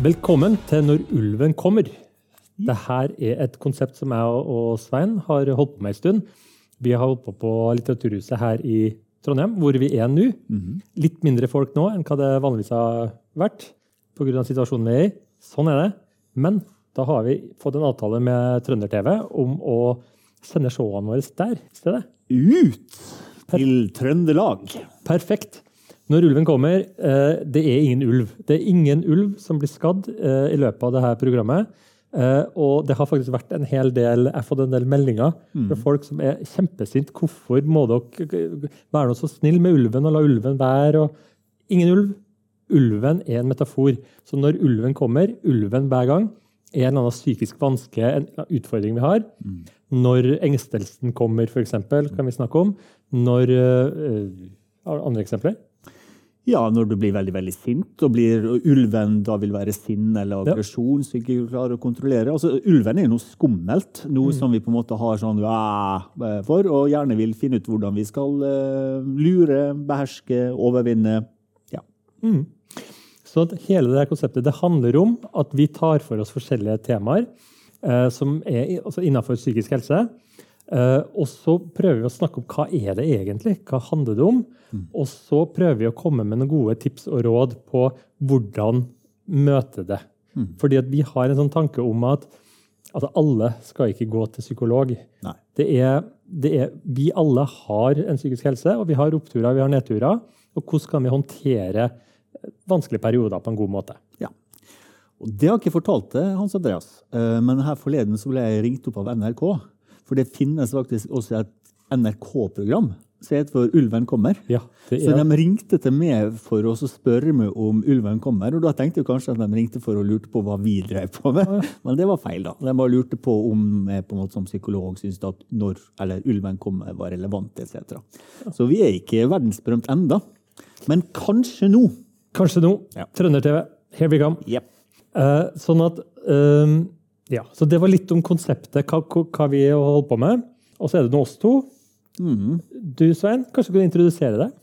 Velkommen til Når ulven kommer. Dette er et konsept som jeg og Svein har holdt på med en stund. Vi har holdt på på Litteraturhuset her i Trondheim, hvor vi er nå. Litt mindre folk nå enn hva det vanligvis har vært pga. situasjonen vi er i. Sånn er det. Men da har vi fått en avtale med Trønder-TV om å sende showene våre der i stedet. Ut til Trøndelag. Perfekt. Når ulven kommer, eh, det er ingen ulv. Det er ingen ulv som blir skadd eh, i løpet av dette programmet. Eh, og det har faktisk vært en hel del, jeg har fått en del meldinger fra folk som er kjempesinte. Hvorfor må dere være noe så snill med ulven og la ulven være? Og ingen ulv. Ulven er en metafor. Så når ulven kommer, ulven hver gang, er en eller annen psykisk vanske, en utfordring vi har. Når engstelsen kommer, f.eks., kan vi snakke om. Når uh, Andre eksempler? Ja, når du blir veldig veldig sint, og, blir, ulven da vil være sinn eller Ja. aggresjon som ikke klarer å kontrollere. Altså, ulven er jo noe skummelt, noe som vi på en måte har sånn for, og gjerne vil finne ut hvordan vi skal uh, lure, beherske, overvinne. Ja. Så at hele det konseptet det handler om at vi tar for oss forskjellige temaer eh, som er altså innenfor psykisk helse. Eh, og så prøver vi å snakke om hva er det egentlig Hva handler det om? Og så prøver vi å komme med noen gode tips og råd på hvordan møte det. Fordi at vi har en sånn tanke om at altså alle skal ikke gå til psykolog. Det er, det er, vi alle har en psykisk helse, og vi har oppturer vi har nedturer. Og hvordan kan vi håndtere vanskelige perioder på en god måte? ja. Og det har jeg ikke fortalt til Hans Andreas, eh, men her forleden så ble jeg ringt opp av NRK. For det finnes faktisk også et NRK-program som heter for Ulven kommer. Ja, det Så er, de ringte til meg for å spørre meg om ulven kommer. Og da tenkte jeg kanskje at de ringte for å lurte på hva vi drev på med. Men det var feil, da. De bare lurte på om jeg på en måte som psykolog syntes at når eller ulven kommer var relevant, etc. Så vi er ikke verdensberømt enda. Men kanskje nå. kanskje nå. Ja. Trønder-TV, here we come. Yep. Uh, sånn at ehm, Ja, så det var litt om konseptet, hva, hva vi holder på med. Og så er det nå oss to. Du, Svein, kanskje du kan introdusere deg?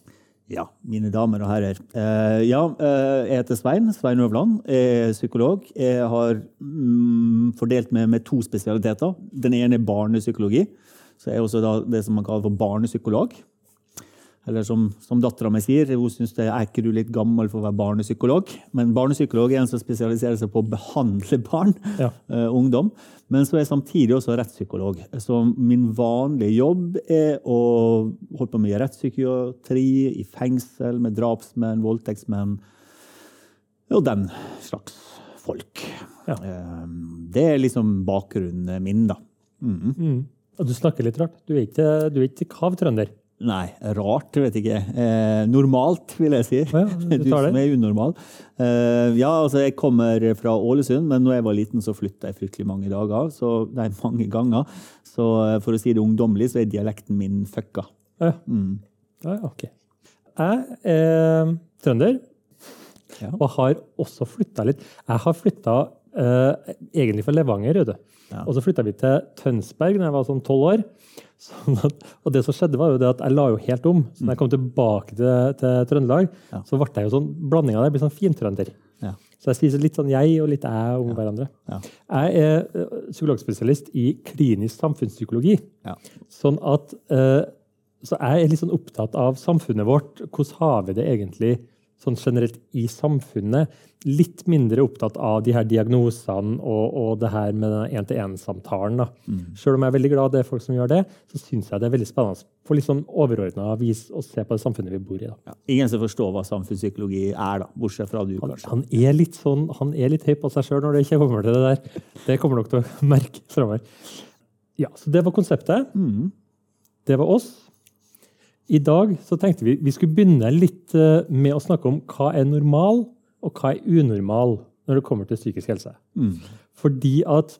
Ja, mine damer og herrer. Uh, ja, uh, jeg heter Svein. Svein Øvland. Jeg er psykolog. Jeg har mm, fordelt meg med to spesialiteter. Den ene er barnepsykologi. Så jeg er også det som man kaller for barnepsykolog. Eller som, som dattera mi sier, hun syns det er ikke du litt gammel for å være barnepsykolog. Men barnepsykolog er en som spesialiserer seg på å behandle barn, Ja. Uh, ungdom. Men så er jeg samtidig også rettspsykolog. Så min vanlige jobb er å holde på med rettspsykiatri i fengsel med drapsmenn, voldtektsmenn og den slags folk. Ja. Uh, Det er liksom bakgrunnen min, da. Og du snakker litt rart. Du er ikke, du er ikke kav trønder. Nei, rart, vet jeg ikke. Eh, normalt, vil jeg si. Ja, du du som er unormal. Eh, ja, altså, jeg kommer fra Ålesund, men når jeg var liten, så flytta jeg fryktelig mange dager. Så, nei, mange ganger. Så eh, for å si det ungdommelig, så er dialekten min fucka. Ja, ja ok. Jeg er trønder, Ja. og har også flytta litt. Jeg har flytta eh, egentlig fra Levanger, vet. Ja. Og så flytta vi til Tønsberg da jeg var sånn tolv år. Sånn at, og det som skjedde, var jo det at jeg la jo helt om. Så når jeg kom tilbake til, til Trøndelag, Ja. så ble jeg jo sånn blanding av det. Jeg blir sånn fintrønder. Ja. Så jeg sier litt sånn jeg og litt jeg om hverandre. Ja. Jeg er eh, psykologspesialist i klinisk samfunnspsykologi. Ja. Sånn at eh, Så jeg er litt sånn opptatt av samfunnet vårt. Hvordan har vi det egentlig sånn generelt i samfunnet? Litt mindre opptatt av de her diagnosene og, og det her med den én-til-én-samtalen. da. Selv om jeg er veldig glad det er folk som gjør det, så syns jeg det er veldig spennende på litt sånn overordna vis å se på det samfunnet vi bor i. Ja. Ingen som forstår hva samfunnspsykologi er, da. Bortsett fra du, Han, kanskje. han er litt sånn, han er litt høy på seg sjøl når det ikke kommer til det der. Det kommer dere til å merke framover. Ja, så det var konseptet. Det var oss. I dag så tenkte vi vi skulle begynne litt eh, med å snakke om hva er normal, og hva er unormal når det kommer til psykisk helse. Fordi at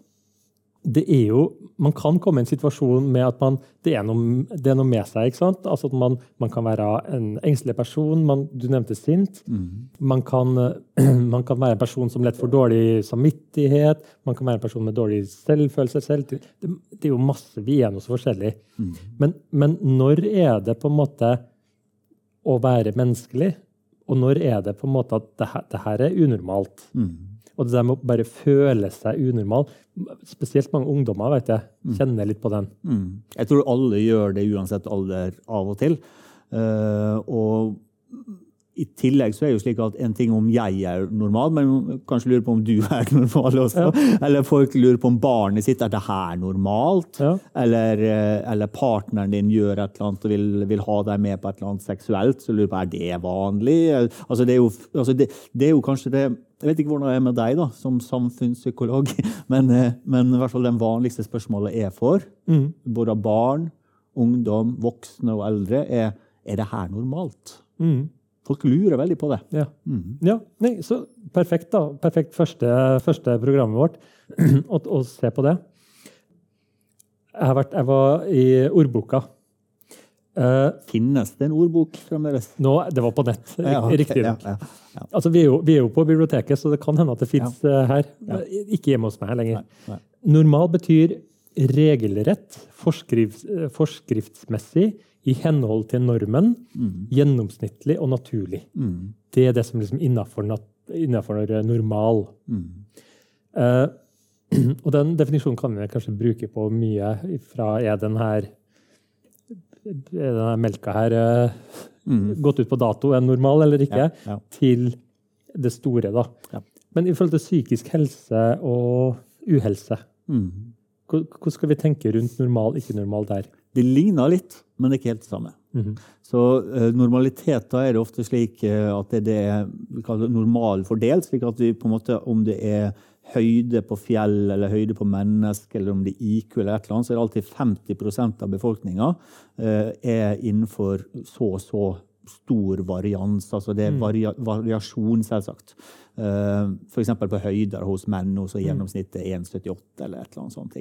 det er jo, Man kan komme i en situasjon med at man, det, er noe, det er noe med seg. ikke sant? Altså at man, man kan være en engstelig person. Man, du nevnte sint. Man, kan, man kan være en person som lett får dårlig samvittighet. Man kan være en person med dårlig selvfølelse. Selv. Det, det er jo masse. Vi er noe så forskjellig. Men, men når er det på en måte å være menneskelig? Og når er det på en måte at det her, det her er unormalt? Og det der med å bare føle seg unormal. Spesielt mange ungdommer vet jeg, kjenner litt på den. Mm. Jeg tror alle gjør det uansett alder av og til. Uh, og i tillegg så er det jo slik at en ting om jeg er normal, men kanskje lurer på om du er normal også. Ja. Eller folk lurer på om barnet sitt er det her normalt. Ja. Eller, eh, eller, partneren din gjør et eller annet og vil, vil, ha deg med på et eller annet seksuelt. Så lurer på er det vanlig. Altså, det, er jo, altså det, det, er jo, kanskje det Jeg vet ikke hvordan det er med deg da, som samfunnspsykolog, men, eh, men i hvert fall den vanligste spørsmålet jeg får, mm. både av barn, ungdom, voksne og eldre, er er det her normalt. Mm. Folk lurer veldig på det. Ja. Mm. ja nei, så perfekt, da. Perfekt første, første programmet vårt å, se på det. Jeg, vært, jeg var i ordboka. Uh, Finnes det en ordbok fremdeles? Nå, det var på nett, ja, okay, riktig. Ja, ja, altså, vi, er jo, vi, er jo, på biblioteket, så det kan hende at det fins uh, her. Ikke hjemme hos meg lenger. Nei, nei. Normal betyr regelrett, forskrift, forskriftsmessig, i henhold til normen, mm. gjennomsnittlig og naturlig. Mm. Det er det som liksom innafor, normal. Mm. Uh, og den definisjonen kan vi kanskje bruke på mye fra er den her er denne melka her uh, gått ut på dato, er normal eller ikke, ja, ja. til det store. da. Ja. Men i forhold til psykisk helse og uhelse, mm. hvordan skal vi tenke rundt normal, ikke normal der? Det ligner litt, men det er ikke helt det samme. Mm. Så uh, normalitet da er det ofte slik uh, at det det er kaller normalfordelt. slik at vi på en måte, om det er høyde på fjell eller høyde på menneske, eller om det er IQ, eller et eller annet, så er det alltid 50% av befolkninga uh, er innenfor så og så stor varians. Altså det er mm. varia variasjon, selvsagt. Uh, F.eks. på høyder hos menn, så er mm. gjennomsnittet 1,78 eller et eller annet sånt.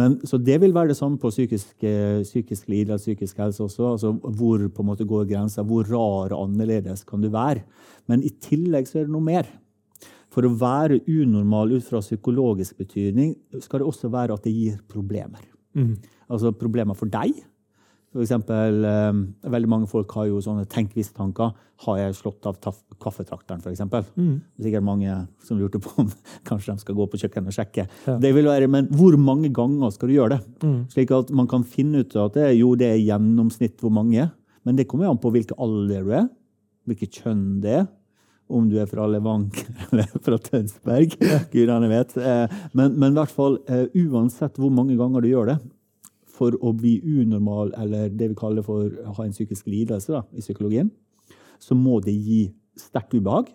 Men, så det vil være det samme på psykisk, uh, psykisk lidelse, psykisk helse også. altså Hvor på en måte går grensa? Hvor rar og annerledes kan du være? Men i tillegg så er det noe mer. For å være unormal ut fra psykologisk betydning skal det også være at det gir problemer. Mm. Altså problemer for deg, for eksempel, eh, veldig mange folk har jo sånne tenk hvis-tanker. Har jeg slått av kaffetrakteren, f.eks.? Mm. Sikkert mange som lurte på om kanskje de skal gå på kjøkkenet og sjekke. Ja. Det vil være, Men hvor mange ganger skal du gjøre det? Mm. Slik at man kan finne ut at det, jo, det er gjennomsnitt hvor mange. Men det kommer an på hvilken alder du er, hvilket kjønn det er. Om du er fra Levanger eller fra Tønsberg. Gudene vet. Eh, men, men i hvert fall, eh, uansett hvor mange ganger du gjør det, for å bli unormal, eller det vi kaller for å ha en psykisk lidelse da, i psykologien, så må det gi sterkt ubehag.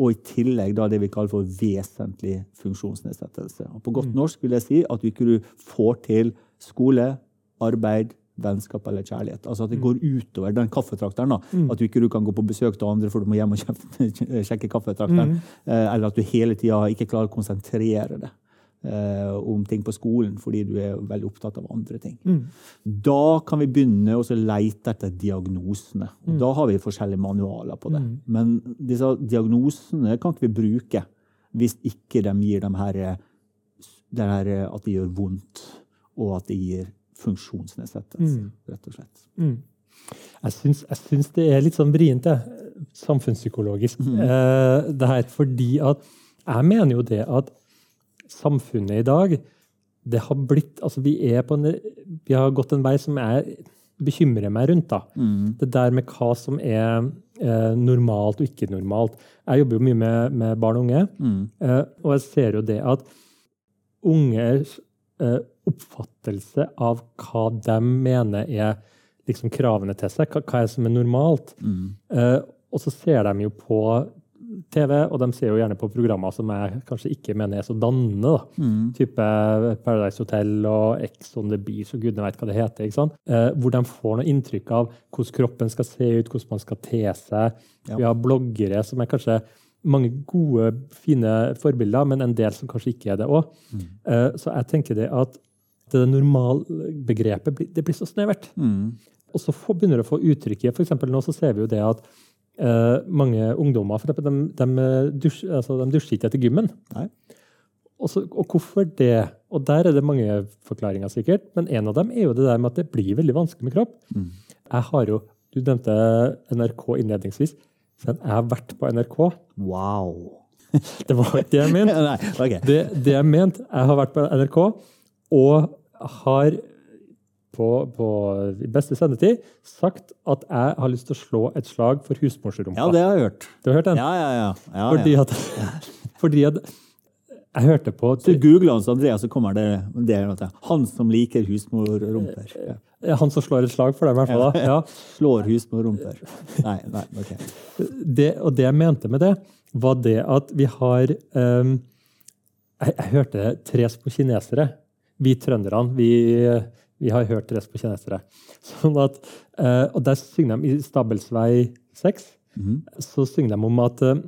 Og i tillegg da det vi kaller for vesentlig funksjonsnedsettelse. Og på godt mm. norsk vil jeg si at du ikke får til skole, arbeid, vennskap eller kjærlighet. Altså At det mm. går utover den kaffetrakteren. da. Mm. At du ikke kan gå på besøk til andre for du må hjem og sjekke kaffetrakteren. Mm. Eh, eller at du hele tida ikke klarer å konsentrere deg. eh, om ting på skolen fordi du er veldig opptatt av andre ting. Da kan vi begynne å leite etter diagnosene. Da har vi forskjellige manualer på det. Men disse diagnosene kan ikke vi bruke hvis ikke de gir dem her, det her at det gjør vondt, og at det gir funksjonsnedsettelse, mm. rett og slett. Mm. Jeg syns, jeg syns, det er litt sånn vrient, samfunnspsykologisk, mm. eh, det her. Fordi at jeg mener jo det at samfunnet i dag det har blitt, altså vi, er en, vi har gått en vei som jeg bekymrer meg rundt. da. Mm. Det der med hva som er eh, normalt og ikke normalt. Jeg jobber jo mye med, med barn og unge, mm. eh, og jeg ser jo det at unger oppfattelse av hva de mener er liksom kravene til seg, hva, hva er som er normalt. Mm. Uh, og så ser de jo på TV, og de ser jo gjerne på programmer som jeg kanskje ikke mener er så dannende. Mm. Type Paradise Hotel og Ex on the Beach og gudene veit hva det heter. ikke sant? Uh, hvor de får noe inntrykk av hvordan kroppen skal se ut, hvordan man skal te seg. Ja. Vi har bloggere som er kanskje mange gode, fine forbilder, men en del som kanskje ikke er det òg. Mm. Eh, så jeg tenker det at det normalbegrepet det blir så snevert. Mm. Og så begynner det å få uttrykk i eksempel nå så ser vi jo det at Uh, mange ungdommer for de, de, dusj, altså, de dusjer ikke etter gymmen. Også, og hvorfor det? Og Der er det mange forklaringer, sikkert. Men en av dem er jo det der med at det blir veldig vanskelig med kropp. Mm. Jeg har jo, Du nevnte NRK innledningsvis. Så jeg har vært på NRK. Wow. Det var ikke det jeg mente. Nei, okay. Det, det jeg mente Jeg har vært på NRK og har på, på beste sendetid sagt at jeg har lyst til å slå et slag for husmorsrumpa. Ja, det har jeg hørt. Du har hørt den? Ja, ja, ja. ja, Fordi at, fordi at jeg hørte på Du googler Hans Andreas, så kommer det, det. Han som liker husmorrumper. Han som slår et slag for dem, i hvert fall. Ja. Slår husmorrumper. Nei, nei, ok. Det, og det jeg mente med det, var det at vi har um, jeg, jeg hørte tres på kinesere. Vi trønderne, vi, vi har hørt tres på kinesere. Sånn at, uh, og der synger de i Stabelsvei 6, så synger de om at uh,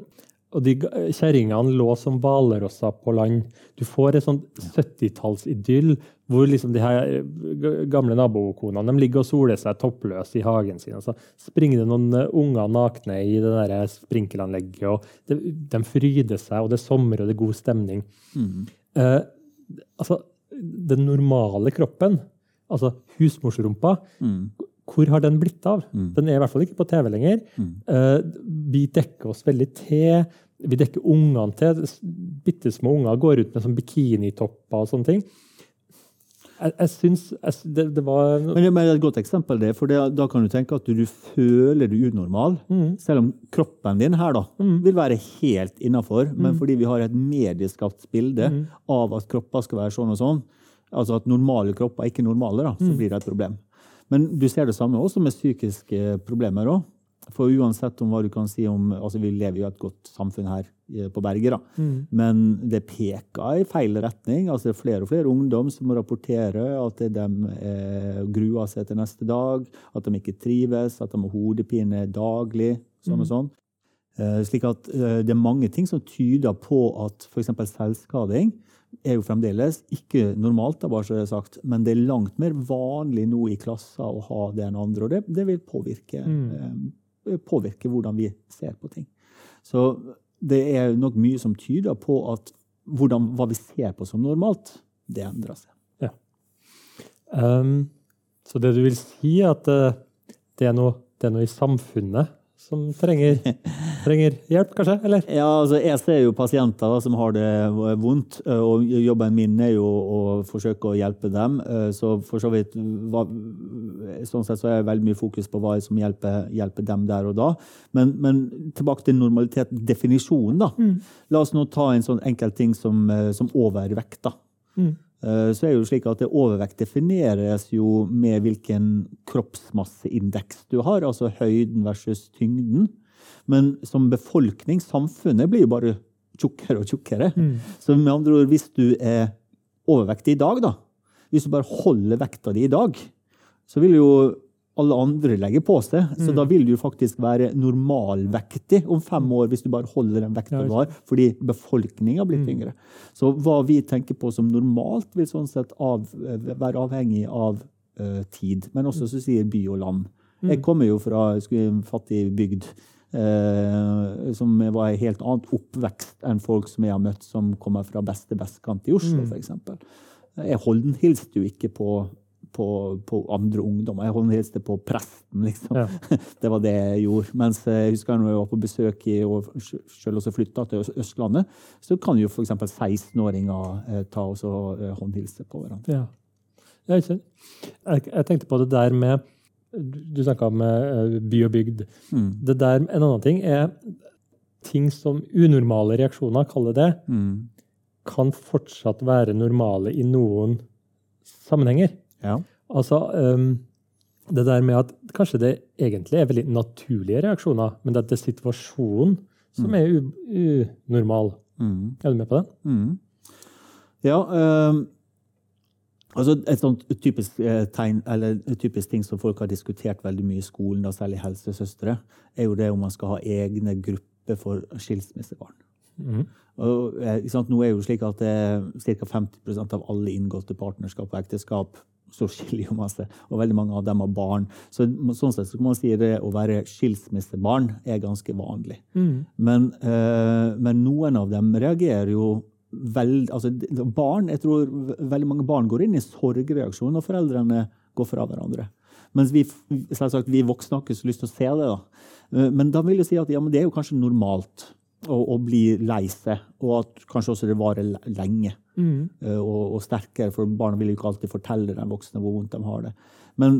og de kjerringene lå som hvalrosser på land. Du får et sånt 70-tallsidyll hvor liksom de her eh, gamle nabokonene de ligger og soler seg toppløse i hagen sin. Og så springer det noen eh, unger nakne i det der sprinkelanlegget. og de, de fryder seg, og det er sommer og det er god stemning. Eh, altså, den normale kroppen, altså husmorsrumpa, hvor har den blitt av? Den er i hvert fall ikke på TV lenger. Eh, vi dekker oss veldig til. Vi dekker ungene til. Bitte små unger går ut med sånn bikinitopper og sånne ting. Jeg, jeg syns det, det var Men det er et godt eksempel, det, for det, da kan du tenke at du, du føler du unormal. Selv om kroppen din her da, vil være helt innafor. Men fordi vi har et medieskapt bilde av at kropper skal være sånn og sånn, altså at normale kropper er ikke normale, da, så blir det et problem. Men du ser det samme også med psykiske problemer. Også. For uansett om hva du kan si om altså Vi lever jo i et godt samfunn her eh, på berget, da. Men det peker i feil retning. altså Det er flere og flere ungdom som rapporterer at de eh, gruer seg til neste dag, at de ikke trives, at de har hodepine daglig. sånn og sånn. Eh, slik at eh, det er mange ting som tyder på at f.eks. selvskading er jo fremdeles ikke normalt, da, bare så det er sagt, men det er langt mer vanlig nå i klasser å ha det enn andre. Og det, det vil påvirke, eh, påvirke hvordan vi ser på ting. Så det er nok mye som tyder på at hvordan, hva vi ser på som normalt, det endrer seg. Um, så det du vil si, er at eh, det, er noe, det er noe i samfunnet som trenger, trenger hjelp, kanskje? Eller? Ja, altså Jeg ser jo pasienter da, som har det vondt, og jobben min er jo å forsøke å hjelpe dem. Så for så vidt hva, Sånn sett så er det veldig mye fokus på hva som hjelper, hjelper dem der og da. Men, men tilbake til normalitet, definisjonen, da. La oss nå ta en sånn enkel ting som, som overvekt. da. Mm Så er det jo slik at Overvekt defineres jo med hvilken kroppsmasseindeks du har, altså høyden versus tyngden. Men som befolkning, samfunnet, blir jo bare tjukkere og tjukkere. Så med andre ord, hvis du er overvektig i dag, da, hvis du bare holder vekta di i dag, så vil jo alle andre legge på seg. Så da vil du faktisk være normalvektig om fem år hvis du bare holder den vekta du har, fordi befolkninga blir tyngre. Så hva vi tenker på som normalt, vil sånn sett av, være avhengig av uh, tid. Men også så sier by og land. Jeg kommer jo fra en fattig bygd. Eh, som var en helt annen oppvekst enn folk som jeg har møtt som kommer fra beste vestkant i Oslo, for eksempel. Jeg håndhilste jo ikke på, på, på andre ungdommer. Jeg håndhilste på presten, liksom. Ja. Det var det jeg gjorde. Mens jeg husker når jeg var på besøk i, og selv også flytta til Østlandet, så kan jo f.eks. 16-åringer eh, ta og eh, håndhilse på hverandre. Ja. Jeg, jeg tenkte på det der med Du snakka om eh, by og bygd. Det der, en annen ting er ting som unormale reaksjoner, kaller det mm. kan fortsatt være normale i noen sammenhenger. Ja. Altså ehm, det der med at kanskje det egentlig er veldig naturlige reaksjoner, men det er situasjonen som er unormal. unormal. Er du med på det? Mm. Ja, ehm, altså et sånt typisk eh, tegn, typisk ting som folk har diskutert veldig mye i skolen, da, særlig helsesøstre, er jo det om man skal ha egne grupper for skilsmissebarn. Og, eh, sant, nå er jo slik at er ca. 50% av alle inngåtte partnerskap og ekteskap så skiller jo man seg, og veldig mange av dem har barn. Så sånn sett så kan man si det å være skilsmissebarn er ganske vanlig. Men, eh, men noen av dem reagerer jo veld, altså barn, jeg tror veldig mange barn går inn i sorgreaksjon når foreldrene går fra hverandre. Mens vi, sagt, vi voksne har ikke så lyst til å se det. da. Eh, Men da vil jeg si at ja, men det er jo kanskje normalt. å, å bli lei seg. Og at kanskje også det varer lenge Mm. og, og, sterkere, for barna vil jo ikke alltid fortelle den voksne hvor vondt de har det. Men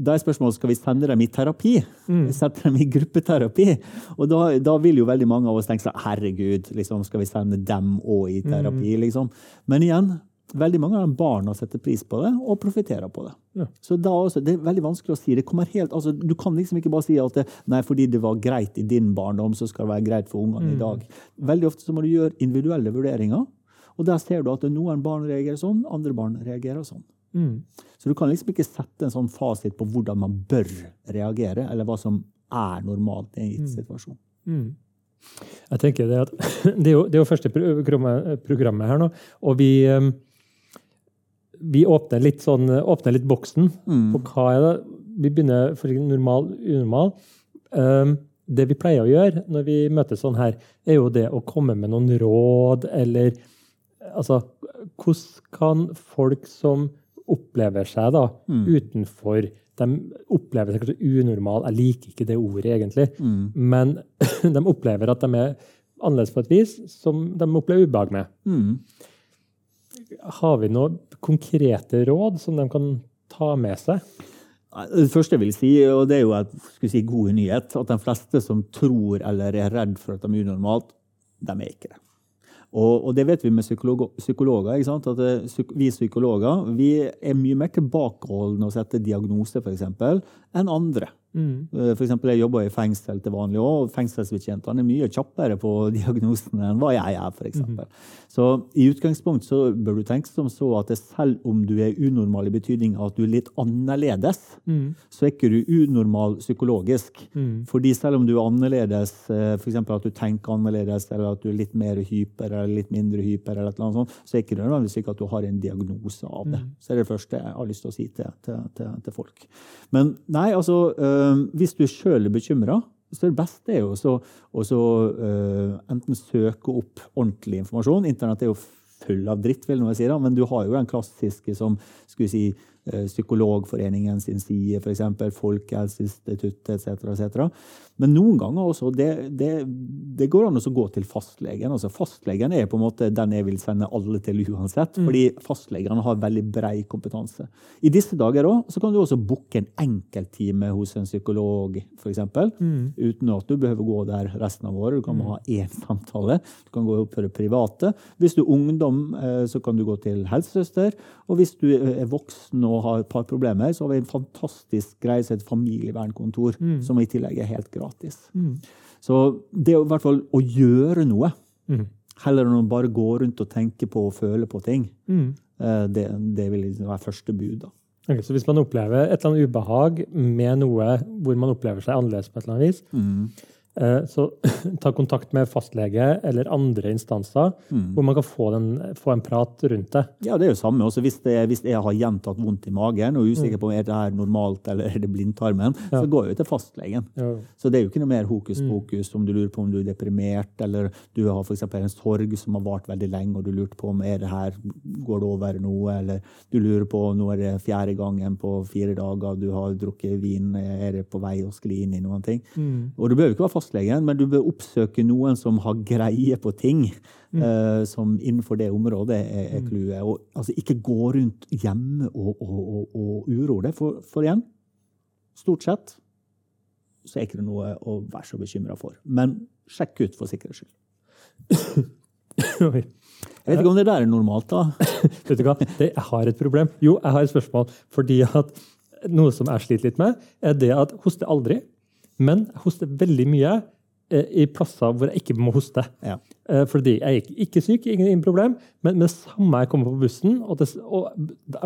da er spørsmålet skal vi sende dem i terapi. Mm. Sette dem i gruppeterapi. Og da, da, vil jo veldig mange av oss tenke sånn Herregud, liksom, skal vi sende dem òg i terapi? Mm. Liksom. Men igjen, veldig mange av de barna setter pris på det og profitterer på det. Ja. Så også, Det er veldig vanskelig å si. Det kommer helt, altså, du kan liksom ikke bare si at det, nei, fordi det var greit i din barndom, så skal det være greit for ungene mm. i dag. Veldig ofte så må du gjøre individuelle vurderinger. Og der ser du at noen barn reagerer sånn, andre barn reagerer sånn. Mm. Så du kan liksom ikke sette en sånn fasit på hvordan man bør reagere, eller hva som er normalt i en gitt mm. situasjon. Mm. Jeg tenker Det at det er jo, det er jo første programmet, her nå, og vi, vi åpner, litt sånn, åpner litt boksen mm. på hva er det Vi begynner for normal, unormal. Um, det vi pleier å gjøre når vi møtes sånn her, er jo det å komme med noen råd, eller Altså, hvordan kan folk som opplever seg da, mm. utenfor De opplever seg kanskje unormal. Jeg liker ikke det ordet, egentlig. Mm. Men de opplever at de er annerledes på et vis som de opplever ubehag med. Mm. Har vi noen konkrete råd som de kan ta med seg? Det første jeg vil si, og det er jo en si, god nyhet, at de fleste som tror eller er redd for at de er unormalt, de er ikke det. Og, og, det vet vi med psykologer. psykologer at eh, vi psykologer vi er mye mer tilbakeholdne å sette diagnose eksempel, enn andre. Mm. Eh, for eksempel, jeg jobber i fengsel til vanlig òg, og fengselsbetjentene er mye kjappere på diagnosene enn hva jeg er. For eksempel. mm. Så i utgangspunkt så bør du tenke som så at selv om du er unormal i betydning at du er litt annerledes, mm. så er ikke du unormal psykologisk. Mm. Fordi selv om du er annerledes, eh, f.eks. at du tenker annerledes, eller at du er litt mer hyper eller litt mindre hyper, eller noe sånt, så er ikke det nødvendigvis ikke at du har en diagnose av det. Mm. Så er det det første jeg har lyst til å si til, til, til, til folk. Men nei, altså øh, Hvis du sjøl er bekymra, så det beste er jo også å øh, enten søke opp ordentlig informasjon. Internett er jo full av dritt, vil noen si, da, men du har jo den klassiske som skulle si, Eh, Psykologforeningen sin side, f.eks. Folkehelseinstituttet etc. etc. Men noen ganger også, det, det, det går an å gå til fastlegen. Altså fastlegen er på en måte den jeg vil sende alle til uansett, mm. fordi fastlegene har veldig brei kompetanse. I disse dager også, så kan du også booke en enkelttime hos en psykolog, f.eks. Mm. Uten at du behøver gå der resten av året. Du kan mm. ha én samtale. Du kan gå opp for det private. Hvis du er ungdom, eh, så kan du gå til helsesøster. Og hvis du er voksen og har et par problemer, så har vi en fantastisk greie som heter familievernkontor, mm. som i tillegg er helt gratis. Mm. Så det er i hvert fall å gjøre noe, mm. heller enn å bare gå rundt og tenke på og føle på ting, mm. eh, det, det, vil liksom være første bud. da. Okay, så hvis man opplever et eller annet ubehag med noe hvor man opplever seg annerledes på et eller annet vis, mm. Så ta kontakt med fastlege eller andre instanser, mm. hvor man kan få, den, få, en prat rundt det. Ja, det er jo samme. Også hvis, det, hvis jeg har gjentatt vondt i magen og er usikker mm. på om er det her normalt eller er det blindtarmen, ja. så går jeg jo til fastlegen. Ja. Så det er jo ikke noe mer hokus mm. pokus om du lurer på om du er deprimert, eller du har f.eks. en sorg som har vart veldig lenge, og du lurte på om er det her, går det over noe, eller du lurer på om nå er det fjerde gangen på fire dager du har drukket vin, er det på vei å skli inn i noen ting. Mm. Og du jo ikke være fastlegen, men du bør oppsøke noen som har greie på ting. Mm. Uh, som innenfor det området er, er mm. clouet. Altså, ikke gå rundt hjemme og, og, og, og uro deg. For, for, igjen, stort sett så er ikke det noe å være så bekymra for. Men sjekk ut for sikkerhets skyld. Jeg vet ikke om det der er normalt, da. vet du hva? Det, jeg har et problem. Jo, jeg har et spørsmål. Fordi at noe som jeg sliter litt med, er det at hoster aldri. Men jeg hoster veldig mye eh, i plasser hvor jeg ikke må hoste. Ja. Eh, fordi jeg er ikke syk, ingen problem, men med det samme jeg kommer på bussen, og det, og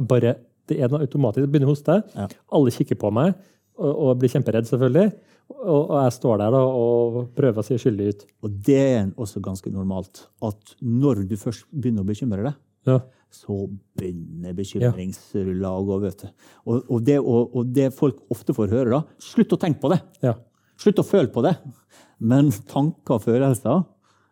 bare, det er noe automatisk, jeg begynner å hoste, ja. alle kikker på meg og, og blir kjemperedd, selvfølgelig. Og, og, jeg står der da, og prøver å se skyldig ut. Og det er også ganske normalt. At når du først begynner å bekymre deg, ja. så begynner bekymringsrulla å gå. vet du. Og, og, det, og, det, folk ofte får høre, da Slutt å tenke på det! Ja. Slutt å føle på det! Men tanker og følelser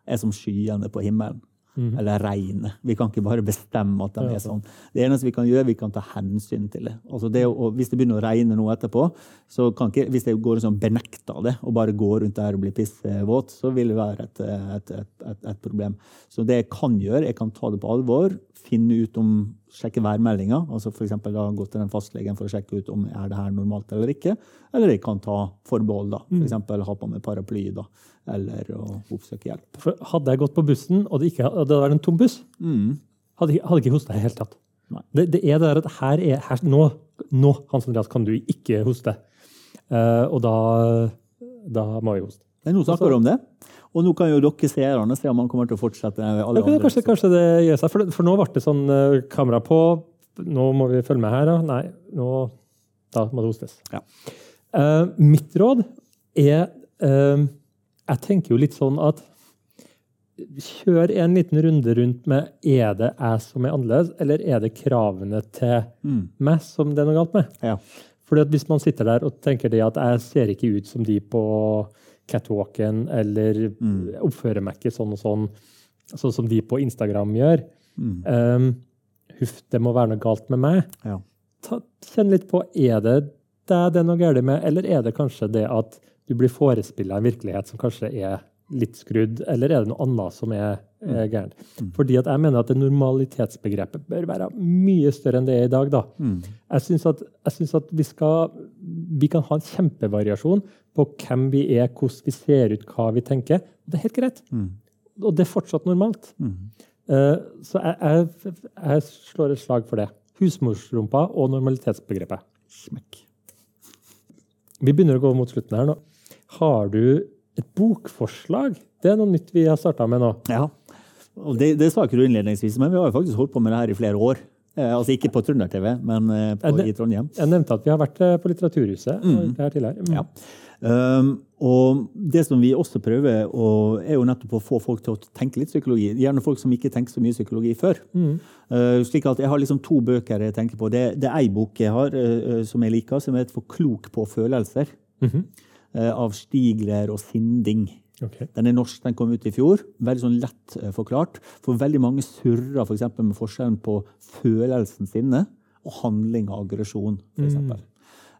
er som skyene på himmelen. Eller regne. Vi kan ikke bare bestemme at de er sånn. Det eneste vi kan gjøre, vi kan ta hensyn til det. Altså det å, hvis det begynner å regne nå etterpå, så kan ikke, hvis jeg går sånn benekter det og bare går rundt der og blir pissvåt, så vil det være et, et, et, et, problem. Så det jeg kan gjøre, jeg kan ta det på alvor, finne ut om sjekke værmeldinga. altså F.eks. gå til den fastlegen for å sjekke ut om er det her normalt eller ikke. Eller jeg kan ta forbehold. da, F.eks. For ha på meg paraply da, eller å oppsøke hjelp. For hadde jeg gått på bussen, og det, ikke, hadde vært en tom buss, mm. hadde, hadde ikke hosta i det hele tatt. Det, det, er det der at her er, her, nå, nå, Hans Andreas, kan du ikke hoste. Uh, og da, da må vi hoste. Det er noen snakker du om det. Og nå kan jo dere seerne se om han kommer til å fortsette. alle ja, kanskje, kanskje, det gjør seg, for, for, nå ble det sånn uh, kamera på. Nå må vi følge med her, da. Nei, nå, da må det hostes. Ja. Uh, mitt råd er uh, Jeg tenker jo litt sånn at Kjør en liten runde rundt med er det jeg som er annerledes, eller er det kravene til mm. meg som det er noe galt med? Ja. Fordi at Hvis man sitter der og tenker det at jeg ser ikke ut som de på catwalken eller mm. oppfører meg ikke sånn og sånn, sånn som de på Instagram gjør. Mm. Um, huff, det må være noe galt med meg. Ja. Ta, kjenn litt på er det det det er noe galt med, eller er det kanskje det at du blir forespilla en virkelighet som kanskje er litt skrudd, eller er det noe annet som er, er mm. gærent? Mm. Fordi at jeg mener at det normalitetsbegrepet bør være mye større enn det er i dag. Da. Mm. Jeg syns at, at, vi skal vi kan ha en kjempevariasjon på hvem vi er, hvordan vi ser ut, hva vi tenker. Det er helt greit. Mm. Og det er fortsatt normalt. Uh, så jeg, jeg, jeg, slår et slag for det. Husmorsrumpa og normalitetsbegrepet. Smekk. Vi begynner å gå mot slutten her nå. Har du et bokforslag? Det er noe nytt vi har starta med nå. Ja, og det, det sa ikke du innledningsvis, men vi har jo faktisk holdt på med det her i flere år. Eh, altså ikke på Trønder-TV, men på, på, i Trondheim. Jeg nevnte at vi har vært eh, på Litteraturhuset. Mm. Mm. Ja. Um, og det som vi også prøver, å, er jo nettopp å få folk til å tenke litt psykologi. Gjerne folk som ikke tenker så mye psykologi før. Mm. Uh, slik at Jeg har liksom to bøker jeg tenker på. Det, det er ei bok jeg har uh, som jeg liker, som heter 'For klok på følelser'. -hmm. Uh, av Stigler og Sinding. Okay. Den er norsk, den kom ut i fjor. Veldig sånn lett eh, forklart. For veldig mange surrer for med forskjellen på følelsen sinne og handling og aggresjon. Mm.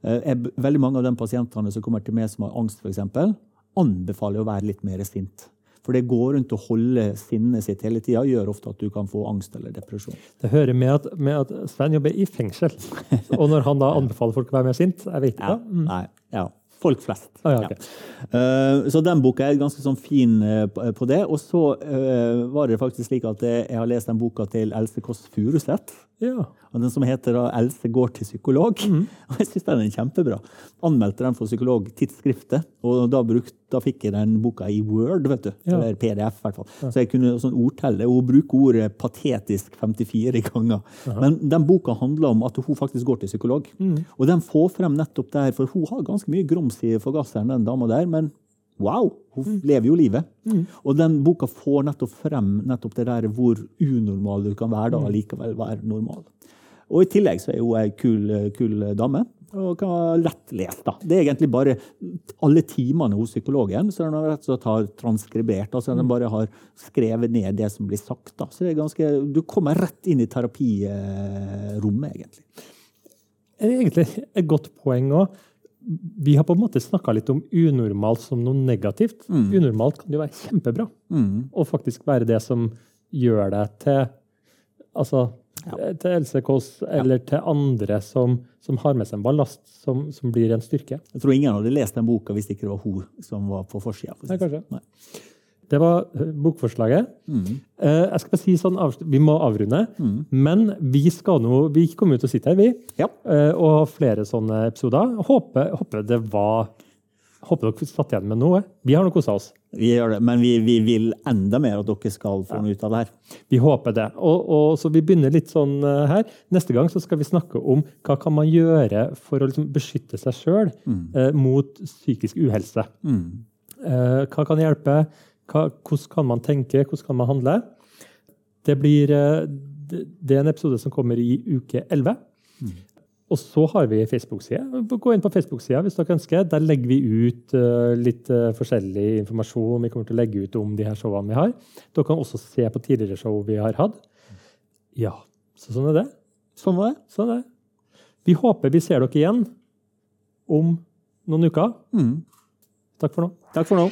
Eh, veldig mange av de pasientene som kommer til meg som har angst, for eksempel, anbefaler å være litt mer sint. For det går rundt å holde sinnet sitt hele tida gjør ofte at du kan få angst eller depresjon. Det hører med at, med at Svein jobber i fengsel. Og når han da anbefaler folk å være mer sint, jeg vet ikke. Ja, mm. nei, ja. Folk flest. Ah, ja, okay. ja. Uh, så den boka er ganske sånn fin uh, på det. Og så uh, var det faktisk slik at jeg har lest den boka til Else Kåss Furuseth. Ja. Den som heter 'Else går til psykolog'. Mm. Og jeg syns den er kjempebra. Anmeldte den for Psykologtidsskriftet, og da, brukt, da, fikk jeg den boka i Word, vet du. Ja. Eller PDF, i hvert fall. Ja. Så jeg kunne sånn ordtelle. Hun bruker ordet 'patetisk' 54 ganger. Aha. Men den boka handler om at hun faktisk går til psykolog. Mm. Og den får frem nettopp der, for hun har ganske mye grums i forgasseren, den dama der. men Wow! Hun mm. lever jo livet. Mm. Og den boka får nettopp frem nettopp det der hvor unormal du kan være da, mm. likevel være normal. Og i tillegg så er hun ei kul, kul, dame. Og kan være lettlest. da. Det er egentlig bare alle timene hos psykologen så den rett og slett har transkribert. altså Den mm. bare har skrevet ned det som blir sagt. da. Så det er ganske, Du kommer rett inn i terapirommet, egentlig. Det er egentlig et godt poeng òg. Vi har på en måte snakka litt om unormalt som noe negativt. Mm. Unormalt kan jo være kjempebra. Mm. Og faktisk være det som gjør deg til altså, ja. Eh, til LCKs eller ja. til andre som, som, har med seg en ballast som, som, blir en styrke. Jeg tror ingen hadde lest den boka hvis det ikke var hun som var på forsida. Nei, kanskje. Nei. Det var eh, bokforslaget. Mm. Eh, jeg skal bare si sånn, Vi må avrunde. Mm. Men vi skal nå, vi kommer jo til å sitte her, vi. Ja. Og ha flere sånne episoder. Håper, håper det var Håper dere satt igjen med noe. Vi har nå kosa oss. Vi gjør det, Men vi, vi, vil enda mer at dere skal få noe ut av det her. Vi håper det. Og, og, så Vi begynner litt sånn uh, her. Neste gang så skal vi snakke om hva kan man gjøre for å liksom, beskytte seg sjøl mm. eh, mot psykisk uhelse. Mm. Eh, hva kan hjelpe? Hva, hvordan kan man tenke? Hvordan kan man handle? Det, blir, det, det er en episode som kommer i uke 11. Mm. Og så har vi Facebook-side. Gå inn på Facebook-sida hvis dere ønsker. Der legger vi ut uh, litt uh, forskjellig informasjon vi kommer til å legge ut om de her showene vi har. Dere kan også se på tidligere show vi har hatt. Ja, så sånn er det. Sånn var det. Sånn er det. Vi håper vi ser dere igjen om noen uker. Mm. Takk for nå. Takk for nå.